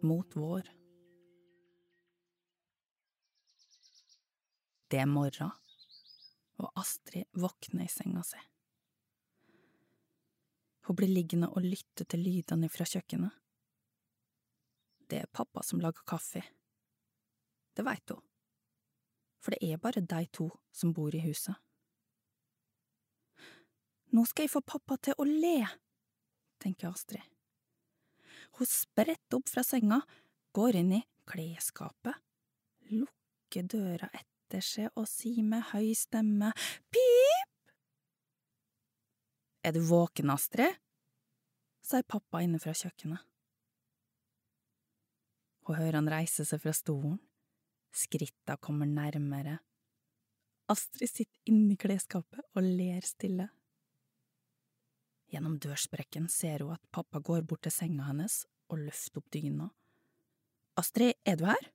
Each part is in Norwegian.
Mot vår. Det er morgen, og Astrid våkner i senga si. Hun blir liggende og lytte til lydene fra kjøkkenet. Det er pappa som lager kaffe. Det veit hun, for det er bare de to som bor i huset. Nå skal jeg få pappa til å le, tenker Astrid. Hun spretter opp fra senga, går inn i klesskapet, lukker døra etter seg og sier med høy stemme pip! Er du våken, Astrid? Sier pappa inne fra kjøkkenet. Hun hører han reise seg fra stolen, skritta kommer nærmere. Astrid sitter inni klesskapet og ler stille. Gjennom dørsprekken ser hun at pappa går bort til senga hennes og løfter opp dyna. Astrid, er du her?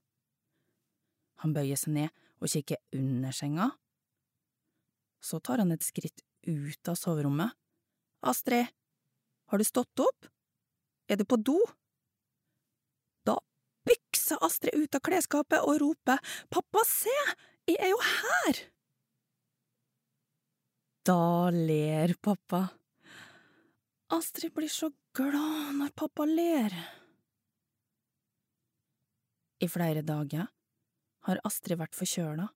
Han bøyer seg ned og kikker under senga. Så tar han et skritt ut av soverommet. Astrid, har du stått opp? Er du på do? Da bykser Astrid ut av klesskapet og roper Pappa, se, jeg er jo her! Da ler pappa. Astrid blir så glad når pappa ler. I flere dager har Astrid vært forkjøla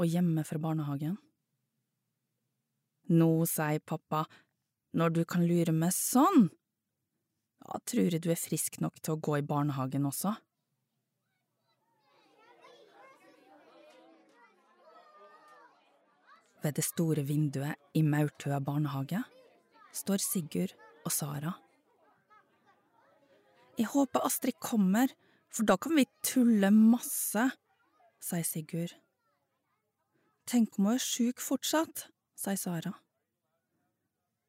og hjemme fra barnehagen. Nå, sier pappa, når du kan lure meg sånn, da tror jeg du er frisk nok til å gå i barnehagen også. Ved det store vinduet i Maurtua barnehage står Sigurd og Sara. Jeg håper Astrid kommer, for da kan vi tulle masse, sier Sigurd. Tenk om hun er sjuk fortsatt, sier Sara.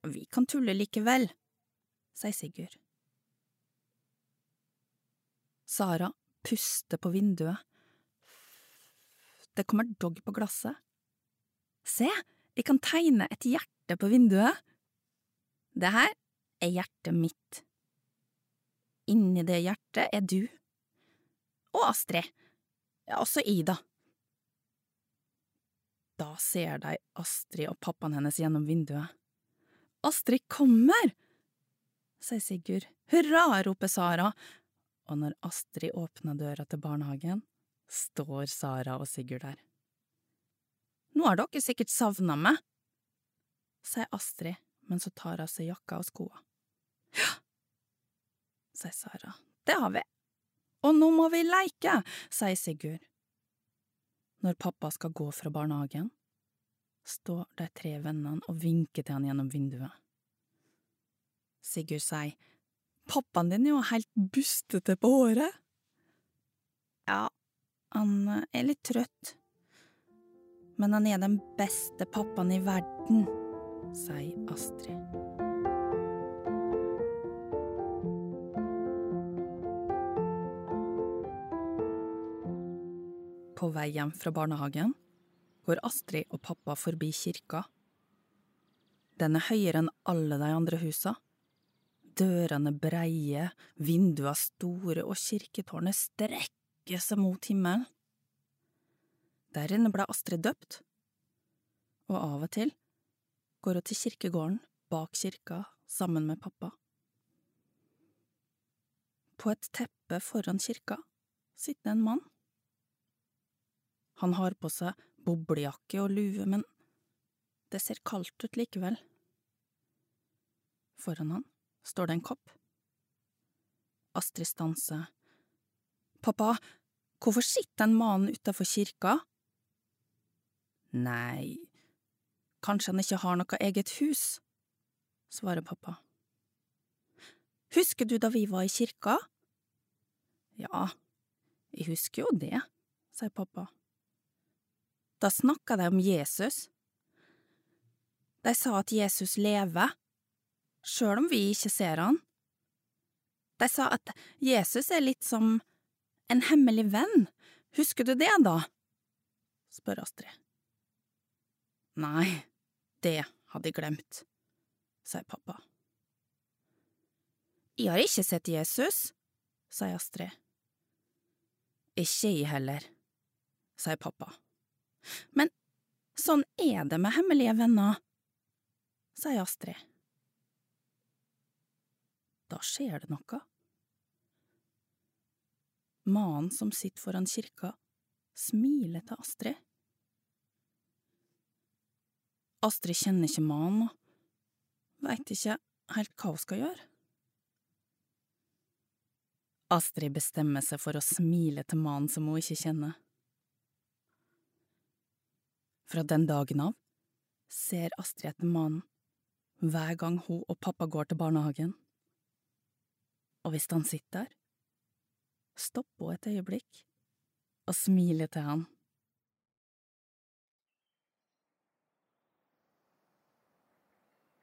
Vi kan tulle likevel, sier Sigurd. Sara puster på vinduet. Det kommer dogg på glasset. Se, jeg kan tegne et hjerte på vinduet. Det her er hjertet mitt. Inni det hjertet er du. Og Astrid. Ja, også Ida. Da ser de Astrid og pappaen hennes gjennom vinduet. Astrid kommer! sier Sigurd. Hurra, roper Sara, og når Astrid åpner døra til barnehagen, står Sara og Sigurd der. Nå har dere sikkert savna meg, sier Astrid men så tar av seg jakka og skoa. Ja, sier Sara, det har vi. Og nå må vi leike, sier Sigurd. Når pappa skal gå fra barnehagen, står de tre vennene og vinker til han gjennom vinduet. Sigurd sier, pappaen din er jo helt bustete på håret. Ja, han er litt trøtt, men han er den beste pappaen i verden sier Astrid. På vei hjem fra barnehagen går Astrid og pappa forbi kirka. Den er høyere enn alle de andre husa. Dørene breie, vinduene store og kirketårnet strekker seg mot himmelen. Der inne ble Astrid døpt, og av og til går hun til kirkegården bak kirka sammen med pappa. På et teppe foran kirka sitter en mann. Han har på seg boblejakke og lue, men det ser kaldt ut likevel. Foran han står det en kopp. Astrid stanser. Pappa, hvorfor sitter en mannen utafor kirka? Nei, Kanskje han ikke har noe eget hus, svarer pappa. Husker du da vi var i kirka? Ja, jeg husker jo det, sier pappa. Da snakka de om Jesus. De sa at Jesus lever. sjøl om vi ikke ser han. De sa at Jesus er litt som en hemmelig venn, husker du det, da? spør Astrid. Nei, det hadde jeg glemt, sier pappa. Jeg har ikke sett Jesus, sier Astrid. Ikke jeg heller, sier pappa. Men sånn er det med hemmelige venner, sier Astrid. Da skjer det noe. Mannen som sitter foran kirka, smiler til Astrid. Astrid kjenner ikke mannen og veit ikke helt hva hun skal gjøre. Astrid bestemmer seg for å smile til mannen som hun ikke kjenner. Fra den dagen av ser Astrid etter mannen hver gang hun og pappa går til barnehagen. Og hvis han sitter der, stopper hun et øyeblikk og smiler til han.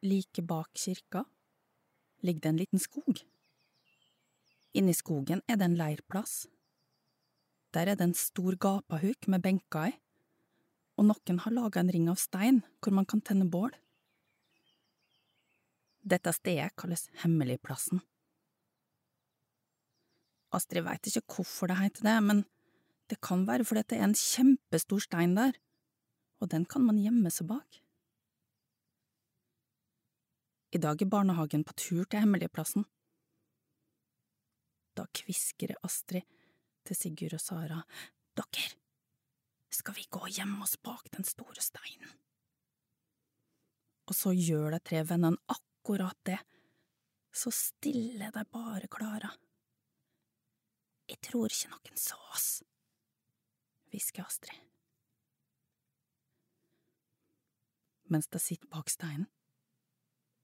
Like bak kirka ligger det en liten skog. Inni skogen er det en leirplass. Der er det en stor gapahuk med benker i, og noen har laga en ring av stein hvor man kan tenne bål. Dette stedet kalles Hemmeligplassen. Astrid veit ikke hvorfor det heter det, men det kan være fordi det er en kjempestor stein der, og den kan man gjemme seg bak. I dag er barnehagen på tur til Hemmeligplassen. Da kviskrer Astrid til Sigurd og Sara, Dere, skal vi gå og gjemme oss bak den store steinen? Og så gjør de tre vennene akkurat det, så stille de bare klarer. Jeg tror ikke noen så oss, hvisker Astrid. Mens de sitter bak steinen,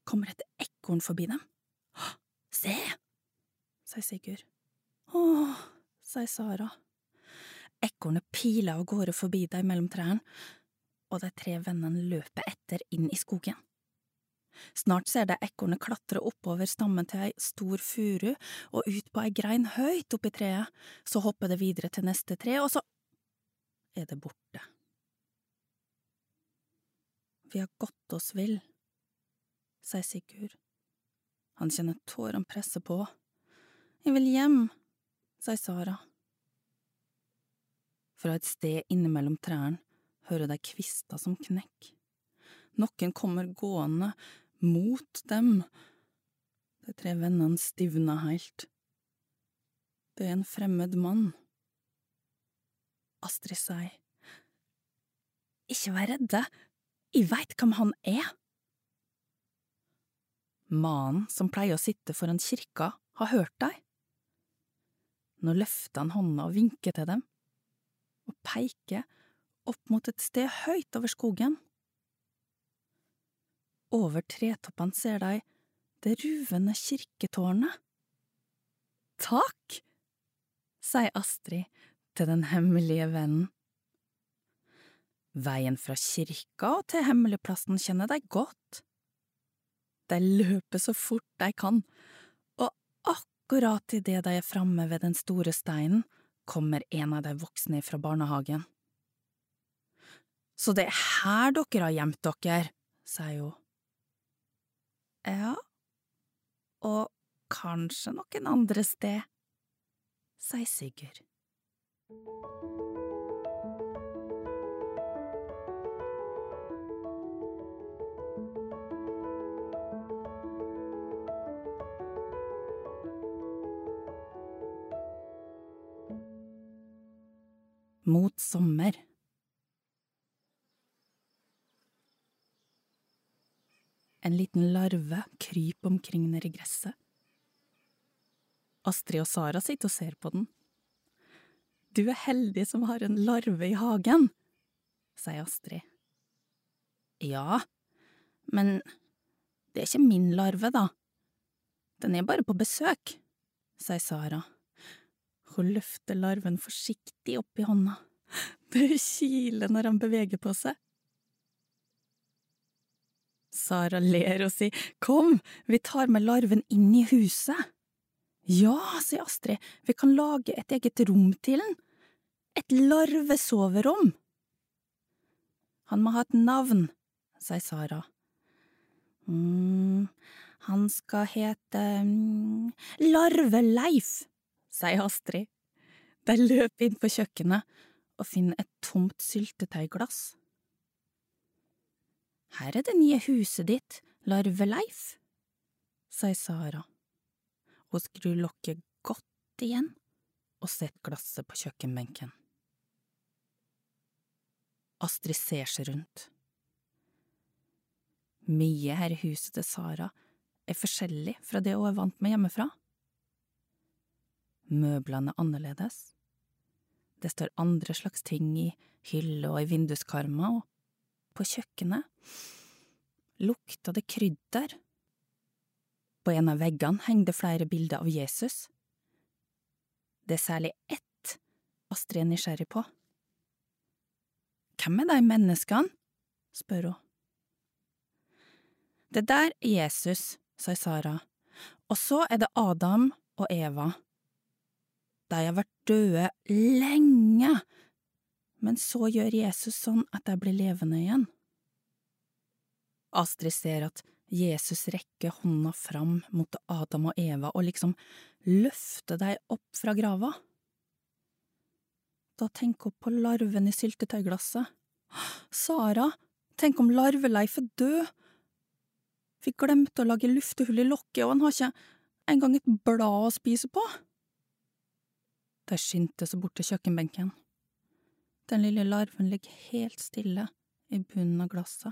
kommer et ekorn forbi dem. Se! sier Sigurd. Åh, sier Sara. Ekornet piler av gårde forbi deg mellom trærne, og de tre vennene løper etter inn i skogen. Snart ser de ekornet klatre oppover stammen til ei stor furu og ut på ei grein høyt oppi treet, så hopper det videre til neste tre, og så er det borte. Vi har gått oss vill, sier Sigurd. Han kjenner tårene presse på. Jeg vil hjem, sier Sara. Fra et sted innimellom trærne hører de kvister som knekk. Noen kommer gående mot dem. De tre vennene stivner helt. Det er en fremmed mann. Astrid sier, Ikke vær redde, jeg veit hvem han er. Mannen som pleier å sitte foran kirka, har hørt deg. Nå løfter han hånda og vinker til dem, og peker opp mot et sted høyt over skogen. Over tretoppene ser de det ruvende kirketårnet. Takk, sier Astrid til den hemmelige vennen. Veien fra kirka og til hemmeligplassen kjenner de godt. De løper så fort de kan, og akkurat idet de er framme ved den store steinen, kommer en av de voksne fra barnehagen. Så det er her dere har gjemt dere, sier hun. Ja, og kanskje noen andre sted, sier Sigurd. Mot sommer En liten larve kryper omkring nedi gresset. Astrid og Sara sitter og ser på den. Du er heldig som har en larve i hagen, sier Astrid. Ja, men det er ikke min larve, da. Den er bare på besøk, sier Sara. Hun løfter larven forsiktig opp i hånda. Det kiler når han beveger på seg. Sara ler og sier kom, vi tar med larven inn i huset. Ja, sier Astrid, vi kan lage et eget rom til den. Et larvesoverom. Han må ha et navn, sier Sara. mm, han skal hete mm, Larveleif, sier Astrid. De løper inn på kjøkkenet og finner et tomt syltetøyglass. Her er det nye huset ditt, Larveleif, sier Sara. Hun skrur lokket godt igjen og setter glasset på kjøkkenbenken. Astrid ser seg rundt. Mye her i huset til Sara er forskjellig fra det hun er vant med hjemmefra. Møblene er annerledes. Det står andre slags ting i hylle og i vinduskarmer, og på kjøkkenet lukta det krydder. På en av veggene henger det flere bilder av Jesus. Det er særlig ett Astrid er nysgjerrig på. Hvem er de menneskene? spør hun. Det der er Jesus, sier Sara, og så er det Adam og Eva. De har vært døde lenge, men så gjør Jesus sånn at de blir levende igjen. Astrid ser at Jesus rekker hånda fram mot Adam og Eva og liksom løfter dem opp fra grava. Da tenker hun på larven i syltetøyglasset. Sara, tenk om Larveleif er død. Vi glemte å lage luftehull i lokket, og han har ikke engang et blad å spise på. De skyndte seg bort til kjøkkenbenken. Den lille larven ligger helt stille i bunnen av glasset.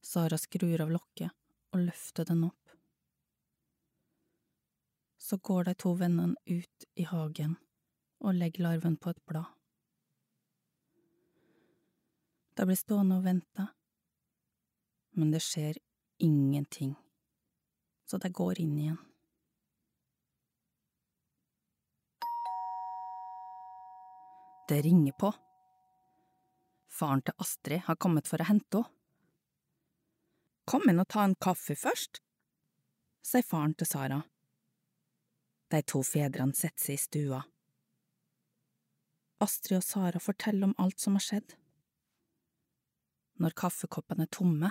Sara skrur av lokket og løfter den opp. Så går de to vennene ut i hagen og legger larven på et blad. De blir stående og vente, men det skjer ingenting, så de går inn igjen. Det ringer på. Faren til Astrid har kommet for å hente henne. Kom inn og ta en kaffe først, sier faren til Sara. De to fedrene setter seg i stua. Astrid og Sara forteller om alt som har skjedd. Når kaffekoppene er tomme,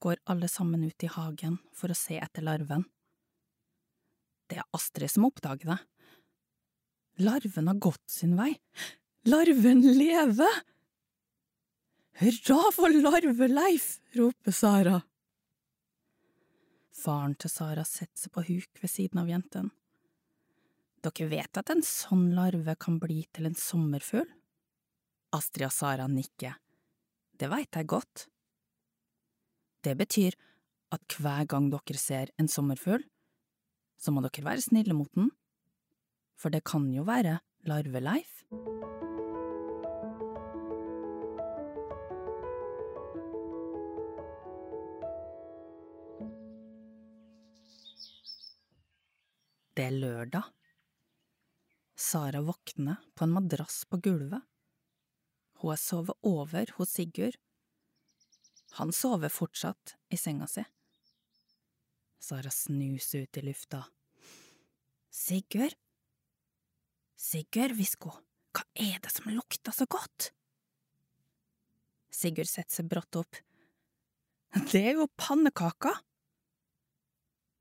går alle sammen ut i hagen for å se etter larven. Det er Astrid som oppdager det. Larven har gått sin vei. Larven lever! Hurra for Larveleif! roper Sara. Faren til Sara setter seg på huk ved siden av jentene. Dere vet at en sånn larve kan bli til en sommerfugl? Astrid og Sara nikker. Det veit jeg godt. Det betyr at hver gang dere ser en sommerfugl, så må dere være snille mot den, for det kan jo være Larveleif. Det er lørdag. Sara våkner på en madrass på gulvet. Hun har sovet over hos Sigurd. Han sover fortsatt i senga si. Sara snuser ut i lufta. Sigurd? Sigurd, hun, hva er det som lukter så godt? Sigurd setter seg brått opp. Det er jo pannekaker!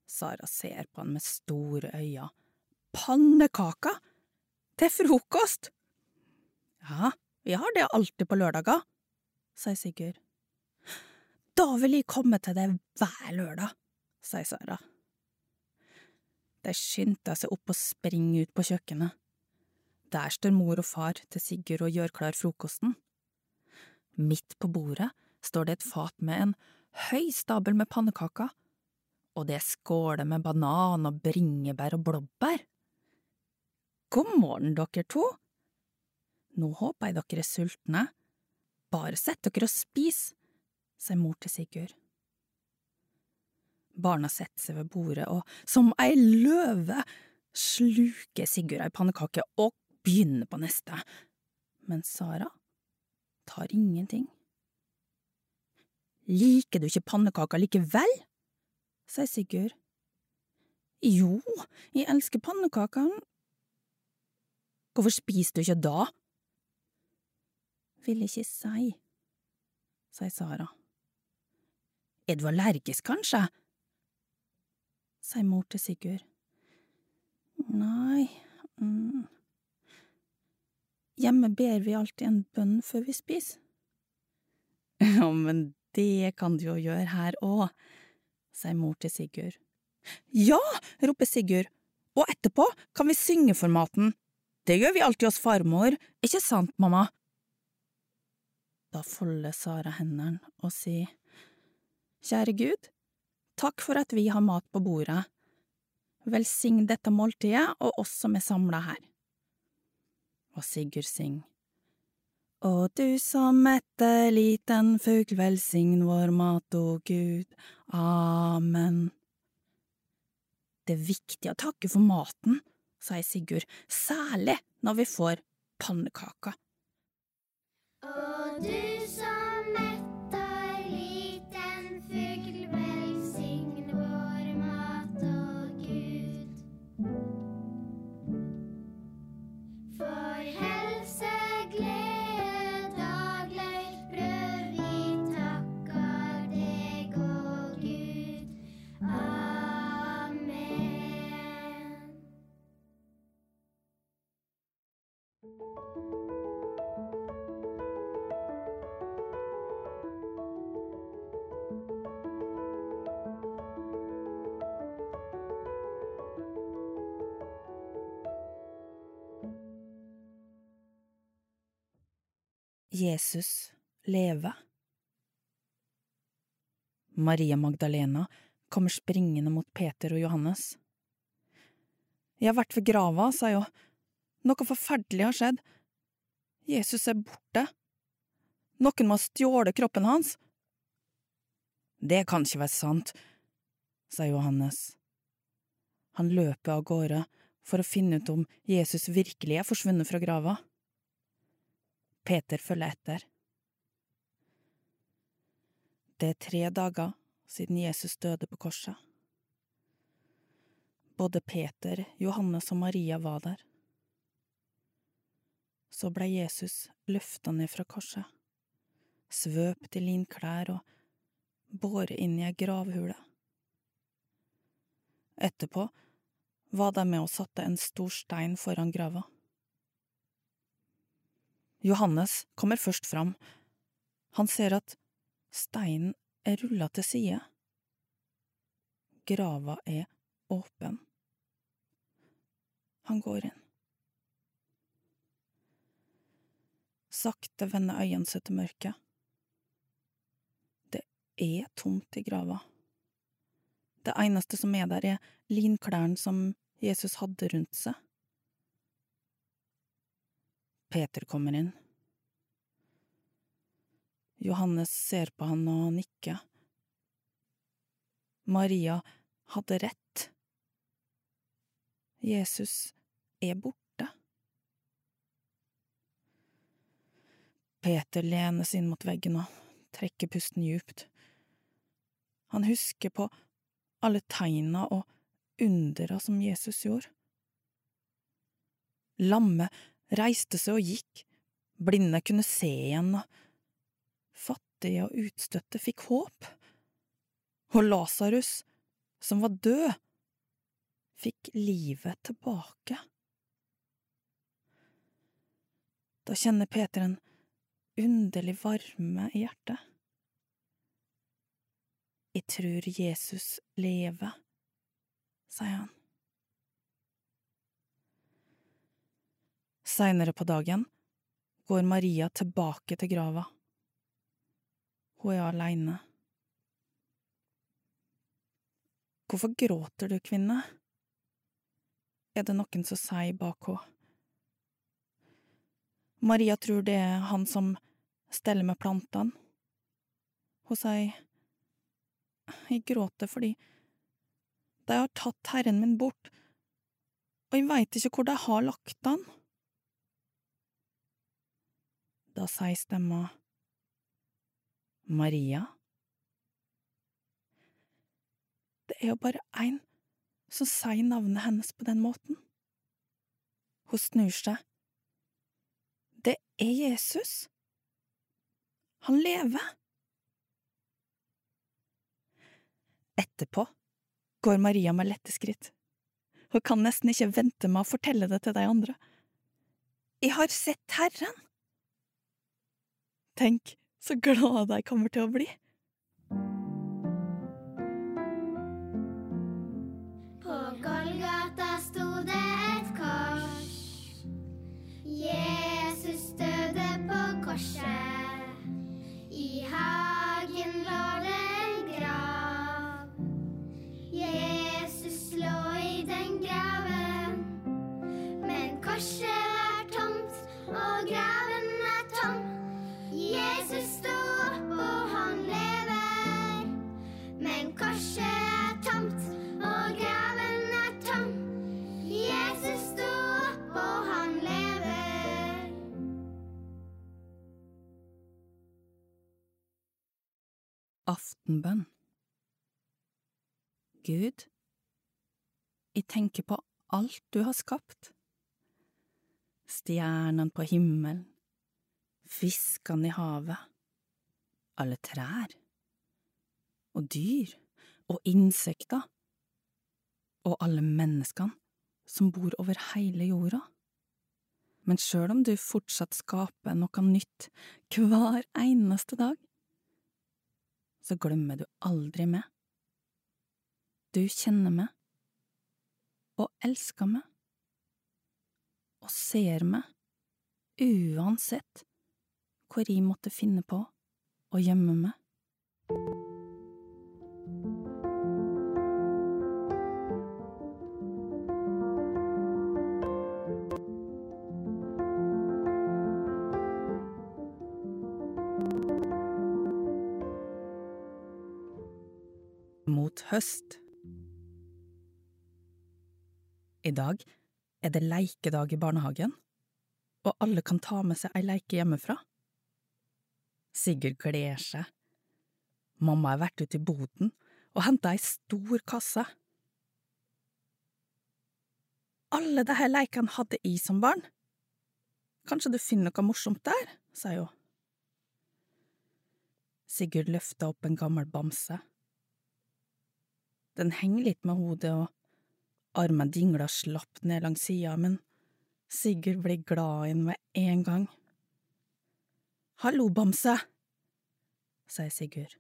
Sara ser på han med store øyne. Pannekaker? Til frokost? Ja, vi har det alltid på lørdager, sier Sigurd. Da vil jeg komme til deg hver lørdag, sier Sara. De skyndte seg opp og springer ut på kjøkkenet. Der står mor og far til Sigurd og gjør klar frokosten. Midt på bordet står det et fat med en høy stabel med pannekaker og det er skåler med banan og bringebær og blåbær. God morgen, dere to. Nå håper jeg dere er sultne. Bare sett dere og spis, sier mor til Sigurd. Barna setter seg ved bordet, og som ei løve sluker Sigurd ei pannekake og begynner på neste, men Sara tar ingenting. Liker du ikke pannekaker likevel? Sier Sigurd. Jo, jeg elsker pannekaker. Hvorfor spiser du ikke da? Vil ikke si, sier Sara. Er du allergisk, kanskje? sier mor til Sigurd. Nei, mm. Hjemme ber vi alltid en bønn før vi spiser. Ja, men det kan du jo gjøre her òg, sier mor til Sigurd. Ja, roper Sigurd, og etterpå kan vi synge for maten. Det gjør vi alltid hos farmor, ikke sant, mamma? Da folder Sara hendene og sier, Kjære Gud, takk for at vi har mat på bordet. Velsign dette måltidet og oss som er samla her. Og Sigurd synger. Og du som mette liten fugl, velsign vår mat, å Gud. Amen. Det er viktig å takke for maten, sier Sigurd, særlig når vi får pannekaker. Og du Jesus leve. Maria Magdalena kommer springende mot Peter og Johannes. Jeg har vært ved grava, sa jo. Noe forferdelig har skjedd. Jesus er borte. Noen må ha stjålet kroppen hans. Det kan ikke være sant, sa Johannes. Han løper av gårde for å finne ut om Jesus virkelig er forsvunnet fra grava. Peter følger etter. Det er tre dager siden Jesus døde på korset. Både Peter, Johannes og Maria var der. Så ble Jesus løfta ned fra korset, svøpt i linklær og båret inn i ei gravhule. Etterpå var de med og satte en stor stein foran grava. Johannes kommer først fram. Han ser at steinen er rulla til side. Grava er åpen. Han går inn. Sakte vender øynene seg til mørket. Det er tomt i grava. Det eneste som er der, er linklærne som Jesus hadde rundt seg. Peter kommer inn. Johannes ser på han og nikker. Maria hadde rett. Jesus er borte. Peter lenes inn mot veggen og trekker pusten djupt. Han husker på alle tegna og undera som Jesus gjorde. Lammet reiste seg og gikk, blinde kunne se igjen, og fattige og utstøtte fikk håp. Og Lasarus, som var død, fikk livet tilbake. Da kjenner Peter en underlig varme i hjertet. Jeg tror Jesus lever, sier han. Seinere på dagen går Maria tilbake til grava. Hun er aleine. Hvorfor gråter du, kvinne? Er det noen som sier bak henne. Maria tror det er han som steller med plantene. Hun sier, Jeg gråter fordi de har tatt herren min bort, og jeg veit ikke hvor de har lagt han. Da sier stemma, Maria? Det er jo bare én som sier navnet hennes på den måten. Hun snur seg. Det er Jesus. Han lever. Etterpå går Maria med lette skritt. Hun kan nesten ikke vente med å fortelle det til de andre. Jeg har sett Herren! Tenk så glad jeg kommer til å bli. Aftenbønn Gud, jeg tenker på alt du har skapt. Stjernene på himmelen, fiskene i havet, alle trær, og dyr og insekter, og alle menneskene som bor over hele jorda. Men sjøl om du fortsatt skaper noe nytt hver eneste dag, så glemmer du aldri meg. Du kjenner meg, og elsker meg, og ser meg, uansett hvor jeg måtte finne på å gjemme meg. Høst. I dag er det leikedag i barnehagen, og alle kan ta med seg ei leike hjemmefra. Sigurd gleder seg. Mamma har vært ute i boden og henta ei stor kasse. Alle disse leikene hadde jeg som barn. Kanskje du finner noe morsomt der, sa hun. Sigurd løfta opp en gammel bamse. Den henger litt med hodet, og armen dingler slapt ned langs sida, men Sigurd blir glad i den med en gang. Hallo, bamse, sier Sigurd.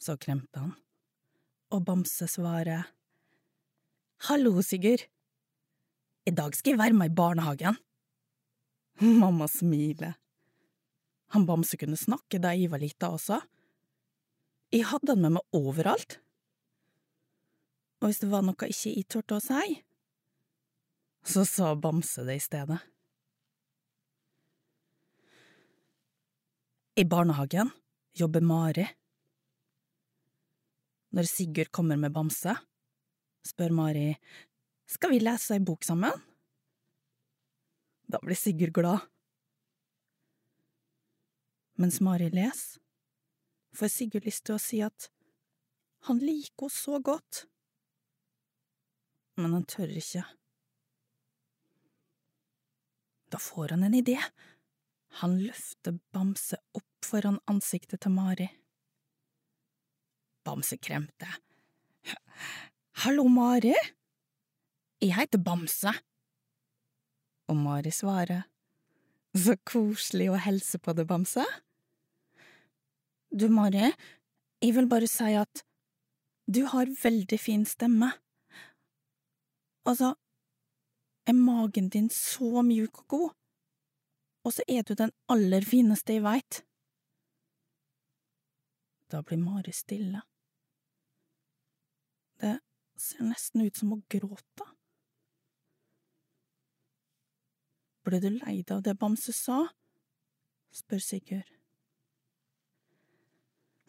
Så kremter han, og Bamse svarer Hallo, Sigurd. I dag skal jeg være med i barnehagen. Mamma smiler. Han Bamse kunne snakke da jeg var lita også. Jeg hadde han med meg overalt. Og hvis det var noe ikke jeg turte å si, så sa Bamse det i stedet. I barnehagen jobber Mari. Når Sigurd kommer med Bamse, spør Mari skal vi lese ei bok sammen. Da blir Sigurd glad. Mens Mari leser, får Sigurd lyst til å si at han liker henne så godt men han tør ikke. Da får han en idé. Han løfter Bamse opp foran ansiktet til Mari. Bamse kremte. Hallo, Mari. Jeg heter Bamse. Og Mari svarer. Så koselig å hilse på deg, Bamse. Du, Mari, jeg vil bare si at du har veldig fin stemme. Altså, er magen din så mjuk og god, og så er du den aller fineste jeg veit. Da blir Mari stille. Det ser nesten ut som hun gråter. Ble du lei deg av det Bamse sa? spør Sigurd.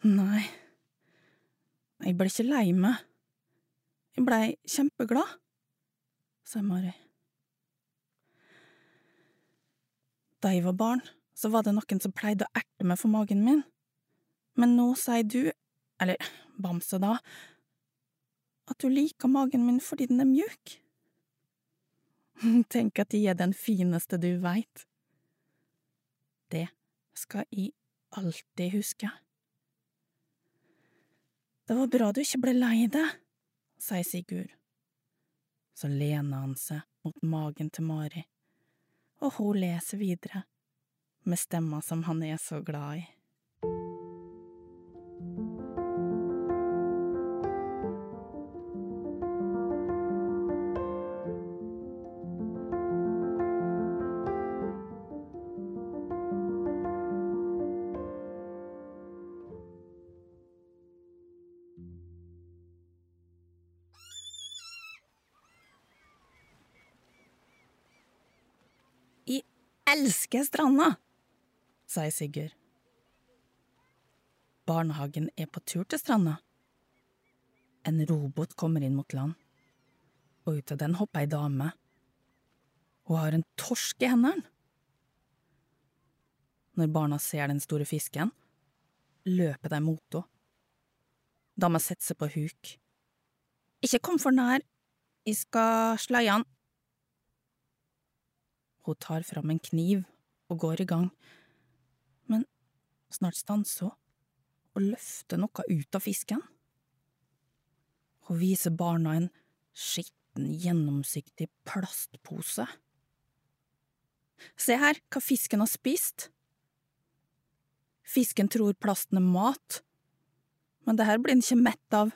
Nei, jeg ble ikke lei meg. Jeg blei kjempeglad sa Mari. Da jeg var barn, så var det noen som pleide å erte meg for magen min, men nå sier du, eller Bamse da, at du liker magen min fordi den er mjuk. Tenk at de er den fineste du veit. Det skal jeg alltid huske. Det var bra du ikke ble lei deg, sier Sigurd. Så lener han seg mot magen til Mari, og hun leser videre, med stemma som han er så glad i. elsker stranda, sier Sigurd. Barnehagen er på tur til stranda. En robot kommer inn mot land, og ut av den hopper ei dame. Hun har en torsk i hendene. Når barna ser den store fisken, løper de mot henne. Dama setter seg på huk. Ikke kom for nær, jeg skal sleie han. Hun tar fram en kniv og går i gang, men snart stanser hun og løfter noe ut av fisken. Hun viser barna en skitten, gjennomsiktig plastpose. Se her hva fisken har spist. Fisken tror plasten er mat, men det her blir den ikke mett av.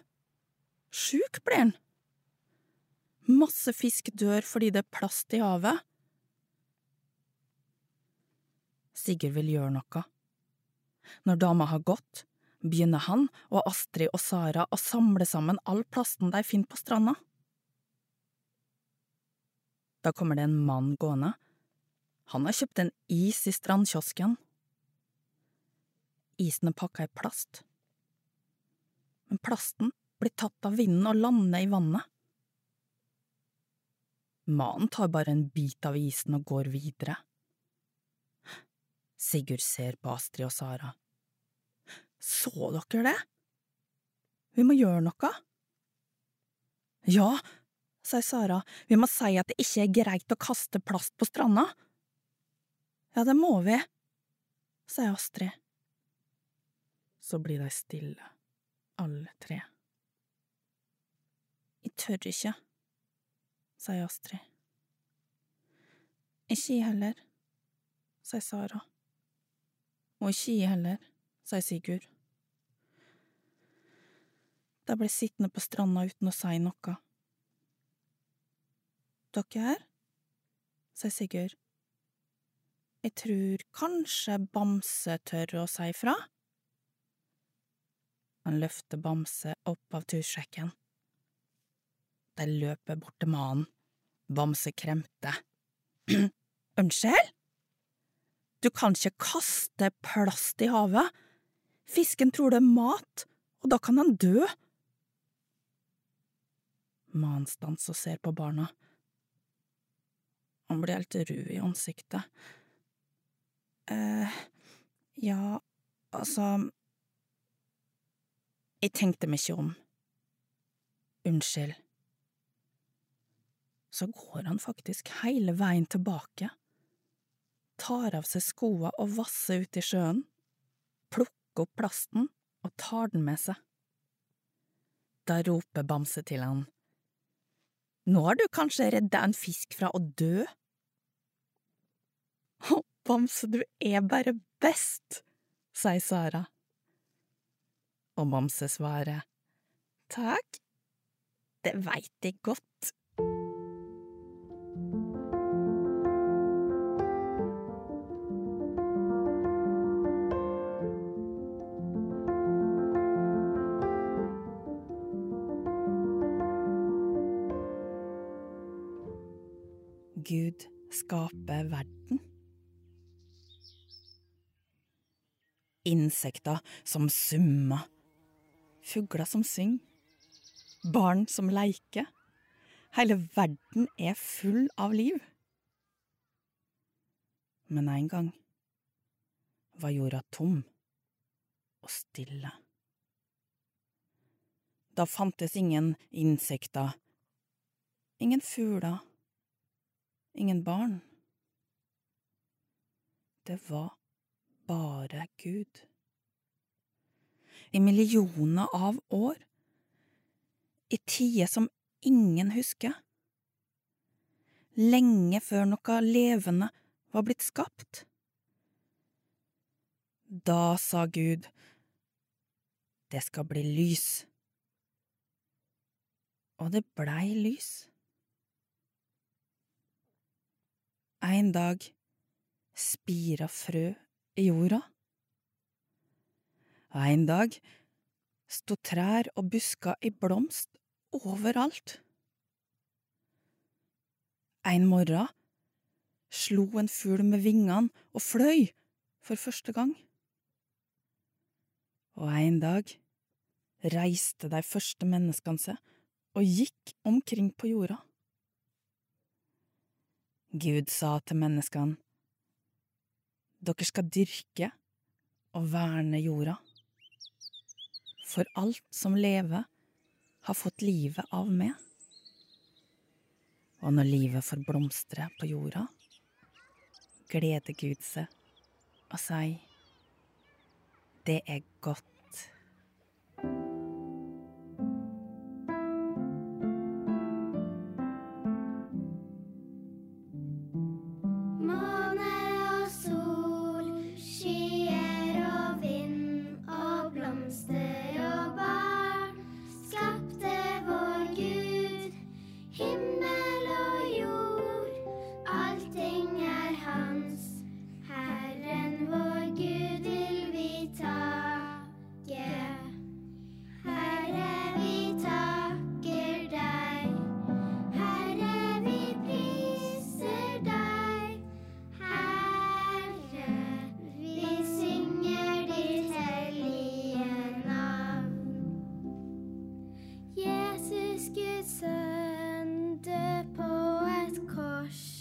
Sjuk blir den. Masse fisk dør fordi det er plast i havet. Sigurd vil gjøre noe. Når dama har gått, begynner han og Astrid og Sara å samle sammen all plasten de finner på stranda. Da kommer det en mann gående. Han har kjøpt en is i strandkiosken. Isen er pakka i plast. Men plasten blir tatt av vinden og lander i vannet. Mannen tar bare en bit av isen og går videre. Sigurd ser på Astrid og Sara. Så dere det? Vi må gjøre noe. Ja, sier Sara, vi må si at det ikke er greit å kaste plast på stranda. Ja, det må vi, sier Astrid. Så blir de stille, alle tre. Jeg tør ikke, sier Astrid. Ikke jeg heller, sier Sara. Og ikke jeg heller, sier Sigurd. De ble sittende på stranda uten å si noe. Dere her? sier Sigurd. Jeg tror kanskje Bamse tør å si fra? Han løfter Bamse opp av tursjekken. De løper bort til mannen. Bamse kremter. Unnskyld? Du kan ikke kaste plast i havet. Fisken tror det er mat, og da kan han dø. Mannen stanser og ser på barna. Han blir helt rød i ansiktet. eh, ja, altså… Jeg tenkte meg ikke om. Unnskyld. Så går han faktisk hele veien tilbake tar av seg skoa og vasser ut i sjøen, plukker opp plasten og tar den med seg. Da roper Bamse til han. Nå har du kanskje redda en fisk fra å dø? Å, Bamse, du er bare best, sier Sara. Og Bamse svarer, takk, det veit jeg godt. Skaper verden. Insekter som summer, fugler som synger, barn som leker. Hele verden er full av liv. Men en gang var jorda tom og stille. Da fantes ingen insekter, ingen fugler, ingen barn. Det var bare Gud. I millioner av år, i tider som ingen husker, lenge før noe levende var blitt skapt. Da sa Gud, det skal bli lys. Og det blei lys. En dag spira frø i jorda. En dag sto trær og busker i blomst overalt. En morgen slo en fugl med vingene og fløy for første gang. Og en dag reiste de første menneskene seg og gikk omkring på jorda. Gud sa til menneskene, dere skal dyrke og verne jorda, for alt som lever, har fått livet av meg. Og når livet får blomstre på jorda, gleder Gud seg og sier, det er godt. Jesus, Guds sønn, død på et kors.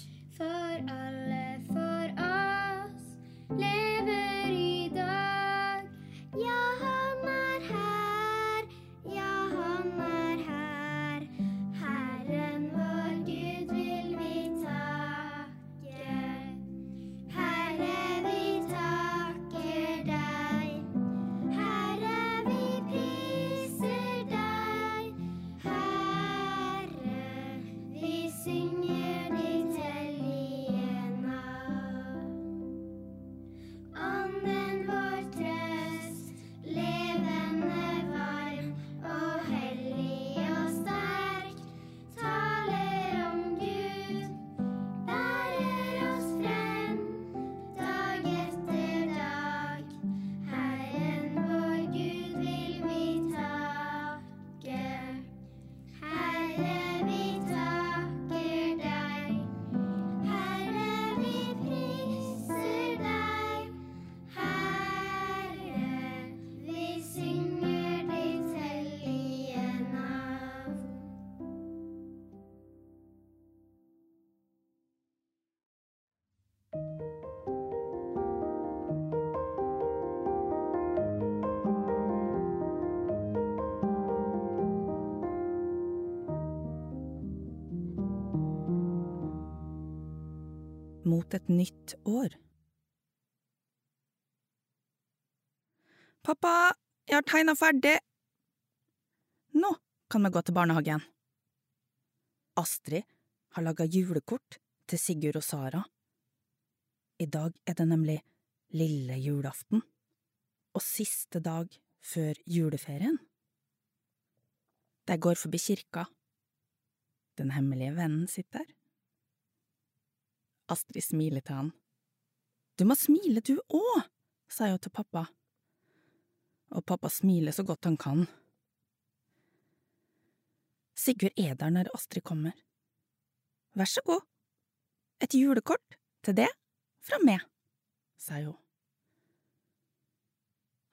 Mot et nytt år. Pappa, jeg har tegna ferdig! Nå kan vi gå til barnehagen. Astrid har laga julekort til Sigurd og Sara. I dag er det nemlig lille julaften, og siste dag før juleferien. De går forbi kirka. Den hemmelige vennen sitter der. Astrid smiler til han. Du må smile du òg, sier hun til pappa. Og pappa smiler så godt han kan. Sigurd er der når Astrid kommer. Vær så god, et julekort til det fra meg, sier hun.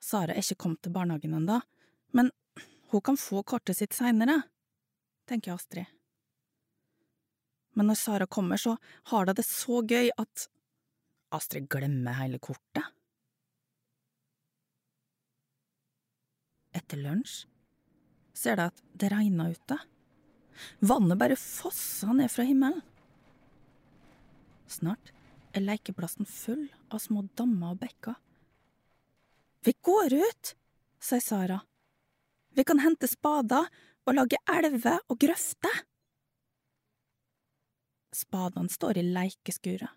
Sara er ikke kommet til barnehagen ennå, men hun kan få kortet sitt seinere, tenker Astrid. Men når Sara kommer, så har de det så gøy at Astrid glemmer hele kortet. Etter lunsj ser de at det regner ute. Vannet bare fosser ned fra himmelen. Snart er lekeplassen full av små dammer og bekker. Vi går ut, sier Sara. Vi kan hente spader og lage elver og grøfter. Spadene står i leikeskuret.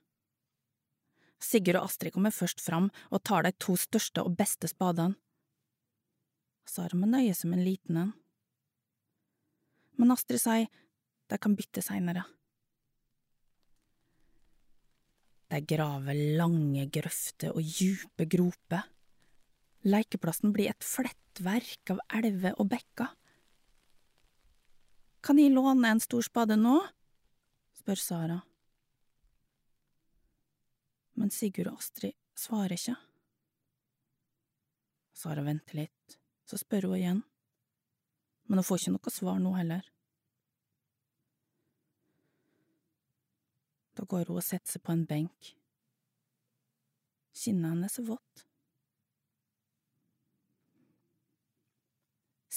Sigurd og Astrid kommer først fram og tar de to største og beste spadene. Sara må nøye med en liten en. Men Astrid sier de kan bytte seinere. De graver lange grøfter og djupe groper. Lekeplassen blir et flettverk av elver og bekker. Kan jeg låne en stor spade nå? Spør Sara. Men Sigurd og Astrid svarer ikke. Sara venter litt, så spør hun igjen. Men hun får ikke noe svar nå heller. Da går hun og setter seg på en benk. Kinnet hennes er vått.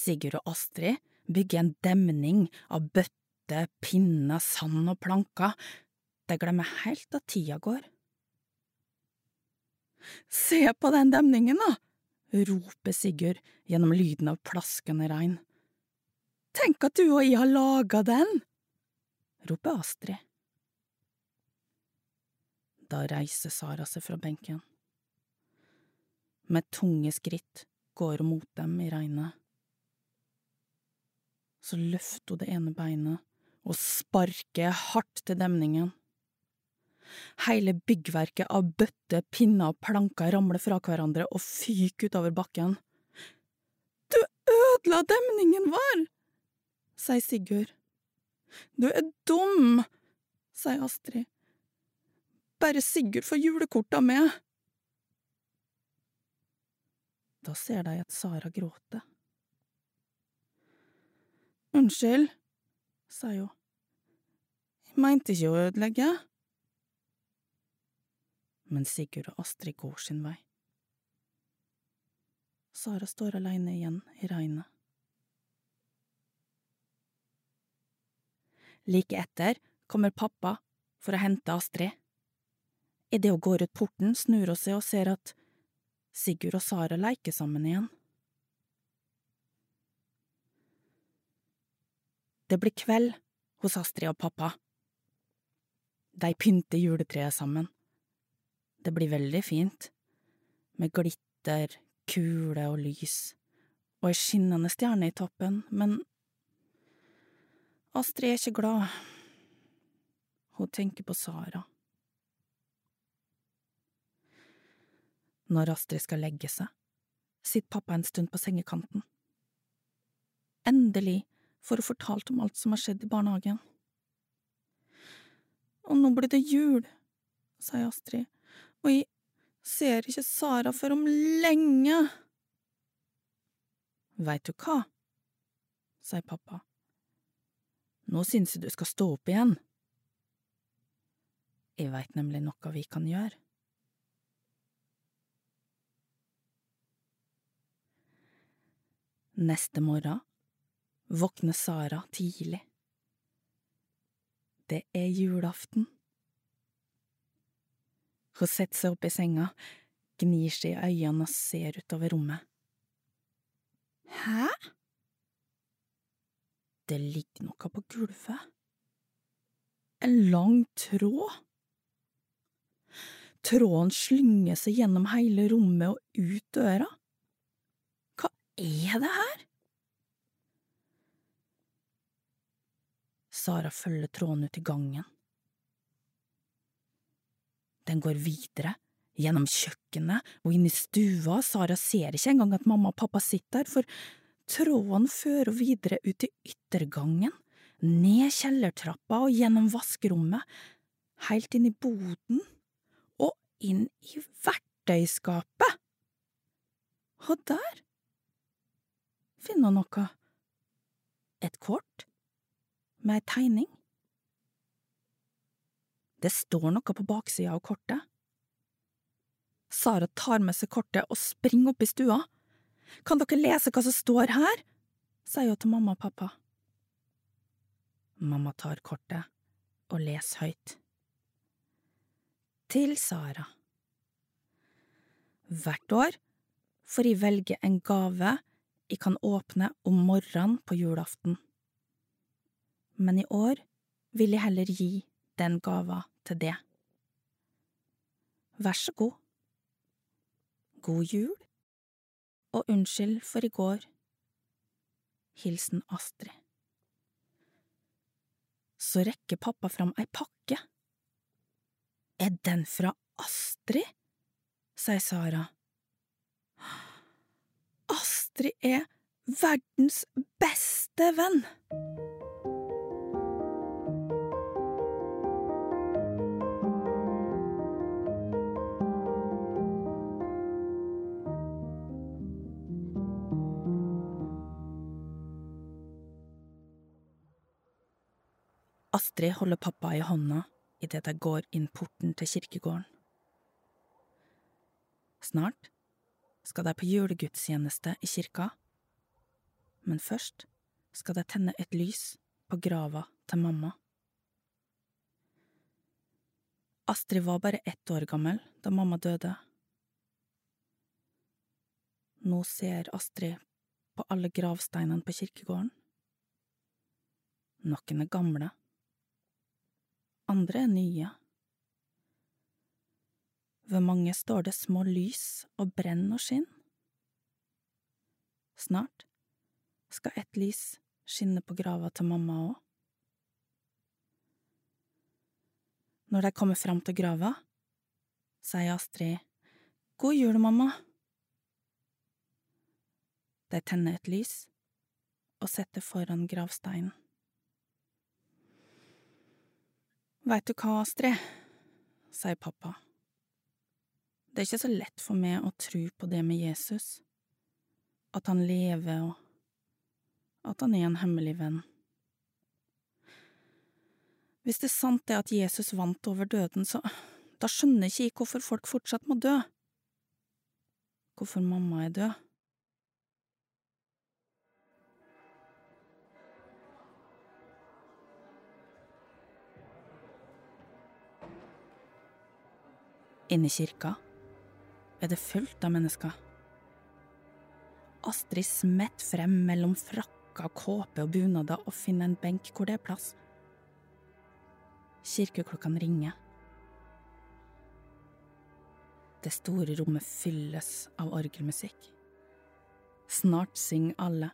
Sigurd og Astrid bygger en demning av bøtter, pinner, sand og planker. De glemmer helt at tida går. Se på den demningen, da! roper Sigurd gjennom lyden av plaskende regn. Tenk at du og jeg har laga den! roper Astrid. Da reiser Sara seg fra benken. Med tunge skritt går hun mot dem i regnet. Så løfter hun det ene beinet og sparker hardt til demningen. Hele byggverket av bøtter, pinner og planker ramler fra hverandre og fyker utover bakken. Du ødela demningen vår, sier Sigurd. Du er dum, sier Astrid. Bare Sigurd får julekorta med. Da ser de at Sara gråter. Unnskyld, sier hun. Jeg mente ikke å ødelegge. Men Sigurd og Astrid går sin vei. Sara står alene igjen i regnet. Like etter kommer pappa for å hente Astrid. Idet hun går ut porten, snur hun seg og ser at Sigurd og Sara leker sammen igjen. Det blir kveld hos Astrid og pappa. De pynter juletreet sammen. Det blir veldig fint, med glitter, kuler og lys, og ei skinnende stjerne i toppen, men Astrid er ikke glad. Hun tenker på Sara. Når Astrid skal legge seg, sitter pappa en stund på sengekanten. Endelig får å fortalt om alt som har skjedd i barnehagen. Og nå blir det jul, sier Astrid, og jeg ser ikke Sara før om lenge. Veit du hva, sier pappa. Nå syns jeg du skal stå opp igjen. Jeg veit nemlig noe vi kan gjøre. Neste morgen våkner Sara tidlig. Det er julaften. Hun setter seg opp i senga, gnir seg i øynene og ser utover rommet. Hæ? Det ligger noe på gulvet. En lang tråd. Tråden slynger seg gjennom hele rommet og ut døra. Hva er det her? Sara følger tråden ut i gangen. Den går videre, gjennom kjøkkenet og inn i stua, Sara ser ikke engang at mamma og pappa sitter der, for tråden fører videre ut i yttergangen, ned kjellertrappa og gjennom vaskerommet, helt inn i boden og inn i verktøyskapet. Og der finner hun noe. Et kort med ei tegning. Det står noe på baksida av kortet. Sara tar med seg kortet og springer opp i stua. Kan dere lese hva som står her? sier hun til mamma og pappa. Mamma tar kortet og leser høyt. Til Sara. Hvert år får jeg velge en gave jeg kan åpne om morgenen på julaften. Men i år vil jeg heller gi den gava til det. Vær så god. God jul, og unnskyld for i går. Hilsen Astrid. Så rekker pappa fram ei pakke. Er den fra Astrid? sier Sara. Astrid er verdens beste venn! Astrid holder pappa i hånda idet de går inn porten til kirkegården. Snart skal de på julegudstjeneste i kirka, men først skal de tenne et lys på grava til mamma. Astrid var bare ett år gammel da mamma døde. Nå ser Astrid på alle gravsteinene på kirkegården. Noen er gamle, andre er nye. Ved mange står det små lys og brenn og skinn. Snart skal ett lys skinne på grava til mamma òg. Når de kommer fram til grava, sier Astrid God jul, mamma. De tenner et lys og setter foran gravsteinen. Veit du hva, Astrid, sier pappa. Det er ikke så lett for meg å tro på det med Jesus, at han lever og at han er en hemmelig venn. Hvis det er sant det at Jesus vant over døden, så da skjønner ikke jeg hvorfor folk fortsatt må dø. Hvorfor mamma er død. Inne i kirka er det fullt av mennesker. Astrid smetter frem mellom frakker, kåpe og bunader og finner en benk hvor det er plass. Kirkeklokkene ringer. Det store rommet fylles av orgelmusikk. Snart synger alle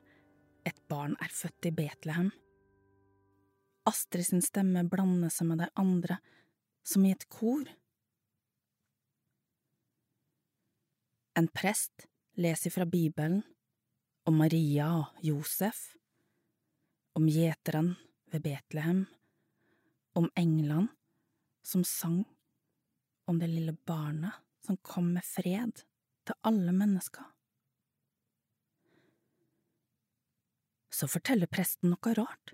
Et barn er født i Betlehem. Astrid sin stemme blander seg med de andre, som i et kor. En prest leser fra Bibelen om Maria og Josef, om gjeteren ved Betlehem, om englene som sang om det lille barnet som kom med fred til alle mennesker. Så forteller presten noe rart.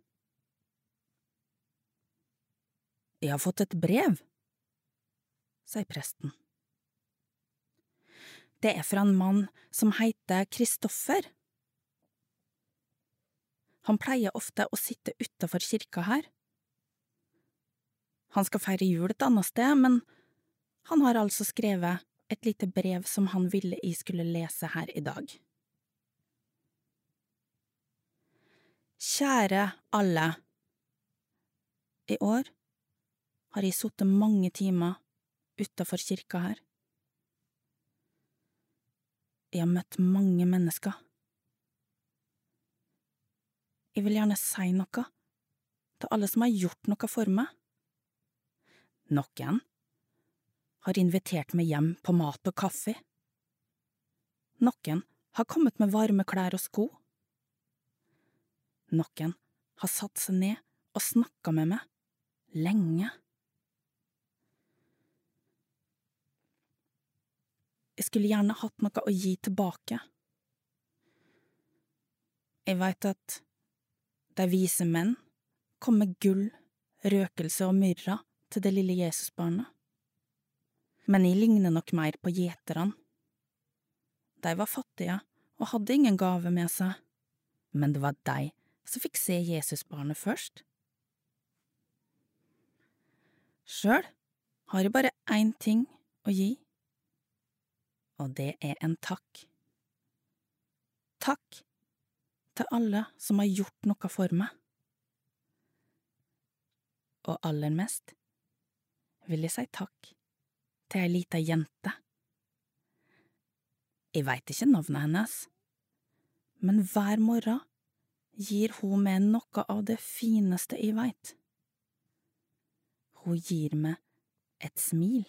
Jeg har fått et brev, sier presten. Det er fra en mann som heter Kristoffer. Han pleier ofte å sitte utafor kirka her. Han skal feire jul et annet sted, men han har altså skrevet et lite brev som han ville jeg skulle lese her i dag. Kjære alle. I år har jeg sittet mange timer utafor kirka her. Jeg har møtt mange mennesker. Jeg vil gjerne si noe til alle som har gjort noe for meg. Noen har invitert meg hjem på mat og kaffe. Noen har kommet med varme klær og sko. Noen har satt seg ned og snakka med meg, lenge. Jeg skulle gjerne hatt noe å gi tilbake. Jeg veit at de vise menn kom med gull, røkelse og myrra til det lille Jesusbarnet. Men jeg ligner nok mer på gjeterne. De var fattige og hadde ingen gave med seg, men det var de som fikk se Jesusbarnet først. Sjøl har jeg bare én ting å gi, og det er en takk. Takk til alle som har gjort noe for meg. Og aller mest vil jeg si takk til ei lita jente. Jeg veit ikke navnet hennes, men hver morgen gir hun meg noe av det fineste jeg veit. Hun gir meg et smil.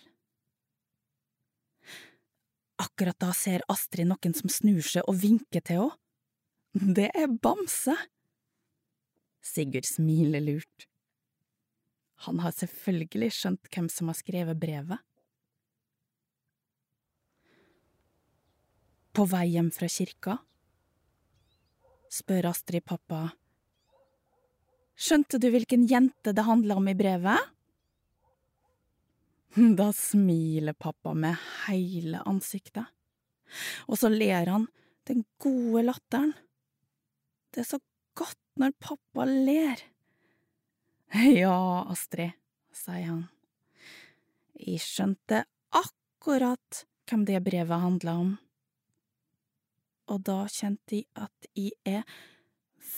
Akkurat da ser Astrid noen som snur seg og vinker til henne. Det er Bamse! Sigurd smiler lurt. Han har selvfølgelig skjønt hvem som har skrevet brevet. På vei hjem fra kirka spør Astrid pappa. Skjønte du hvilken jente det handla om i brevet? Da smiler pappa med hele ansiktet, og så ler han den gode latteren. Det er så godt når pappa ler. Ja, Astrid, sier han. Jeg skjønte akkurat hvem det brevet handla om. Og da kjente jeg at jeg er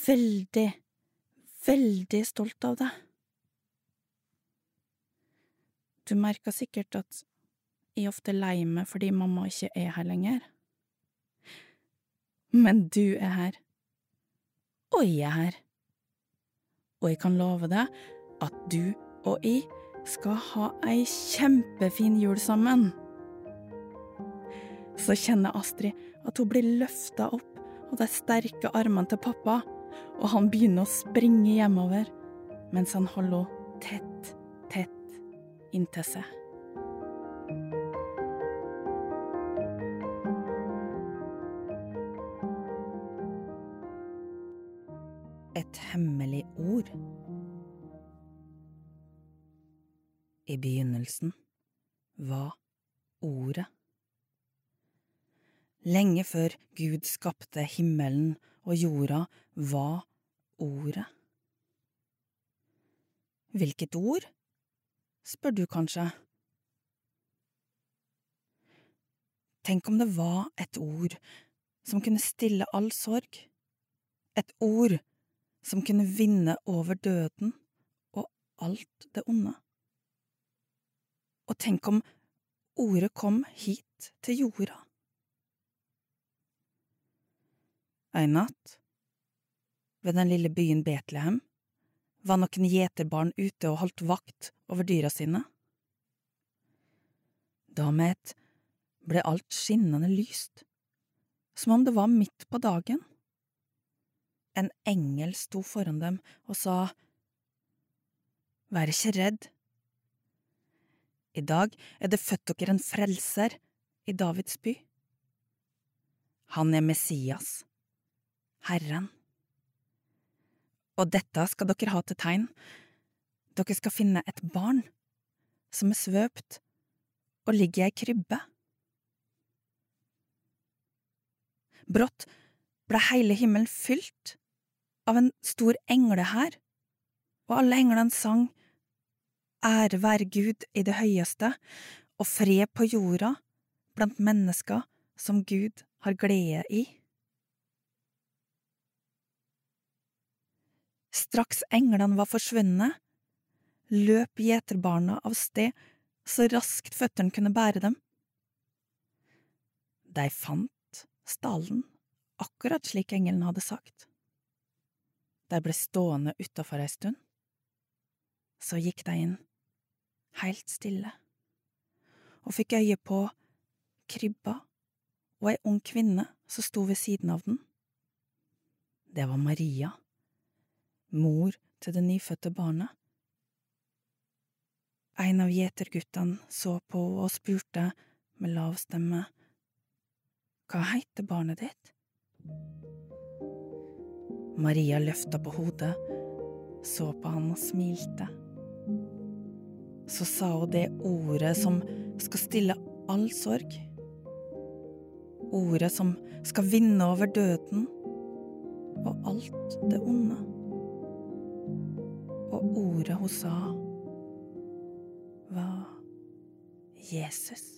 veldig, veldig stolt av det. Du merker sikkert at jeg ofte er lei meg fordi mamma ikke er her lenger. Men du er her. Og jeg er her. Og jeg kan love deg at du og jeg skal ha ei kjempefin jul sammen. Så kjenner Astrid at hun blir løfta opp av de sterke armene til pappa, og han begynner å springe hjemover mens han holder henne tett, inntil seg. Et hemmelig ord. I begynnelsen var Ordet. Lenge før Gud skapte himmelen og jorda, var Ordet. Hvilket ord? Spør du kanskje. Tenk om det var et ord som kunne stille all sorg, et ord som kunne vinne over døden og alt det onde. Og tenk om ordet kom hit til jorda. En natt, ved den lille byen Betlehem, var noen gjeterbarn ute og holdt vakt over dyra sine. Da med et ble alt skinnende lyst, som om det var midt på dagen. En engel sto foran dem og sa, Vær ikke redd. I dag er det født dere en frelser i Davids by. Han er Messias, Herren. Og dette skal dere ha til tegn. Dere skal finne et barn som er svøpt og ligger i ei krybbe. Brått ble hele himmelen fylt av en stor englehær, og alle englene sang Ære være Gud i det høyeste, og fred på jorda blant mennesker som Gud har glede i. Straks englene var forsvunnet, løp gjeterbarna av sted så raskt føttene kunne bære dem. De fant stallen akkurat slik engelen hadde sagt. De ble stående utafor ei stund. Så gikk de inn, heilt stille, og fikk øye på krybba og ei ung kvinne som sto ved siden av den. Det var Maria, mor til det nyfødte barnet. En av gjeterguttene så på og spurte med lav stemme, Hva heter barnet ditt? Maria løfta på hodet, så på han og smilte. Så sa hun det ordet som skal stille all sorg. Ordet som skal vinne over døden. og alt det onde. Og ordet hun sa, var Jesus.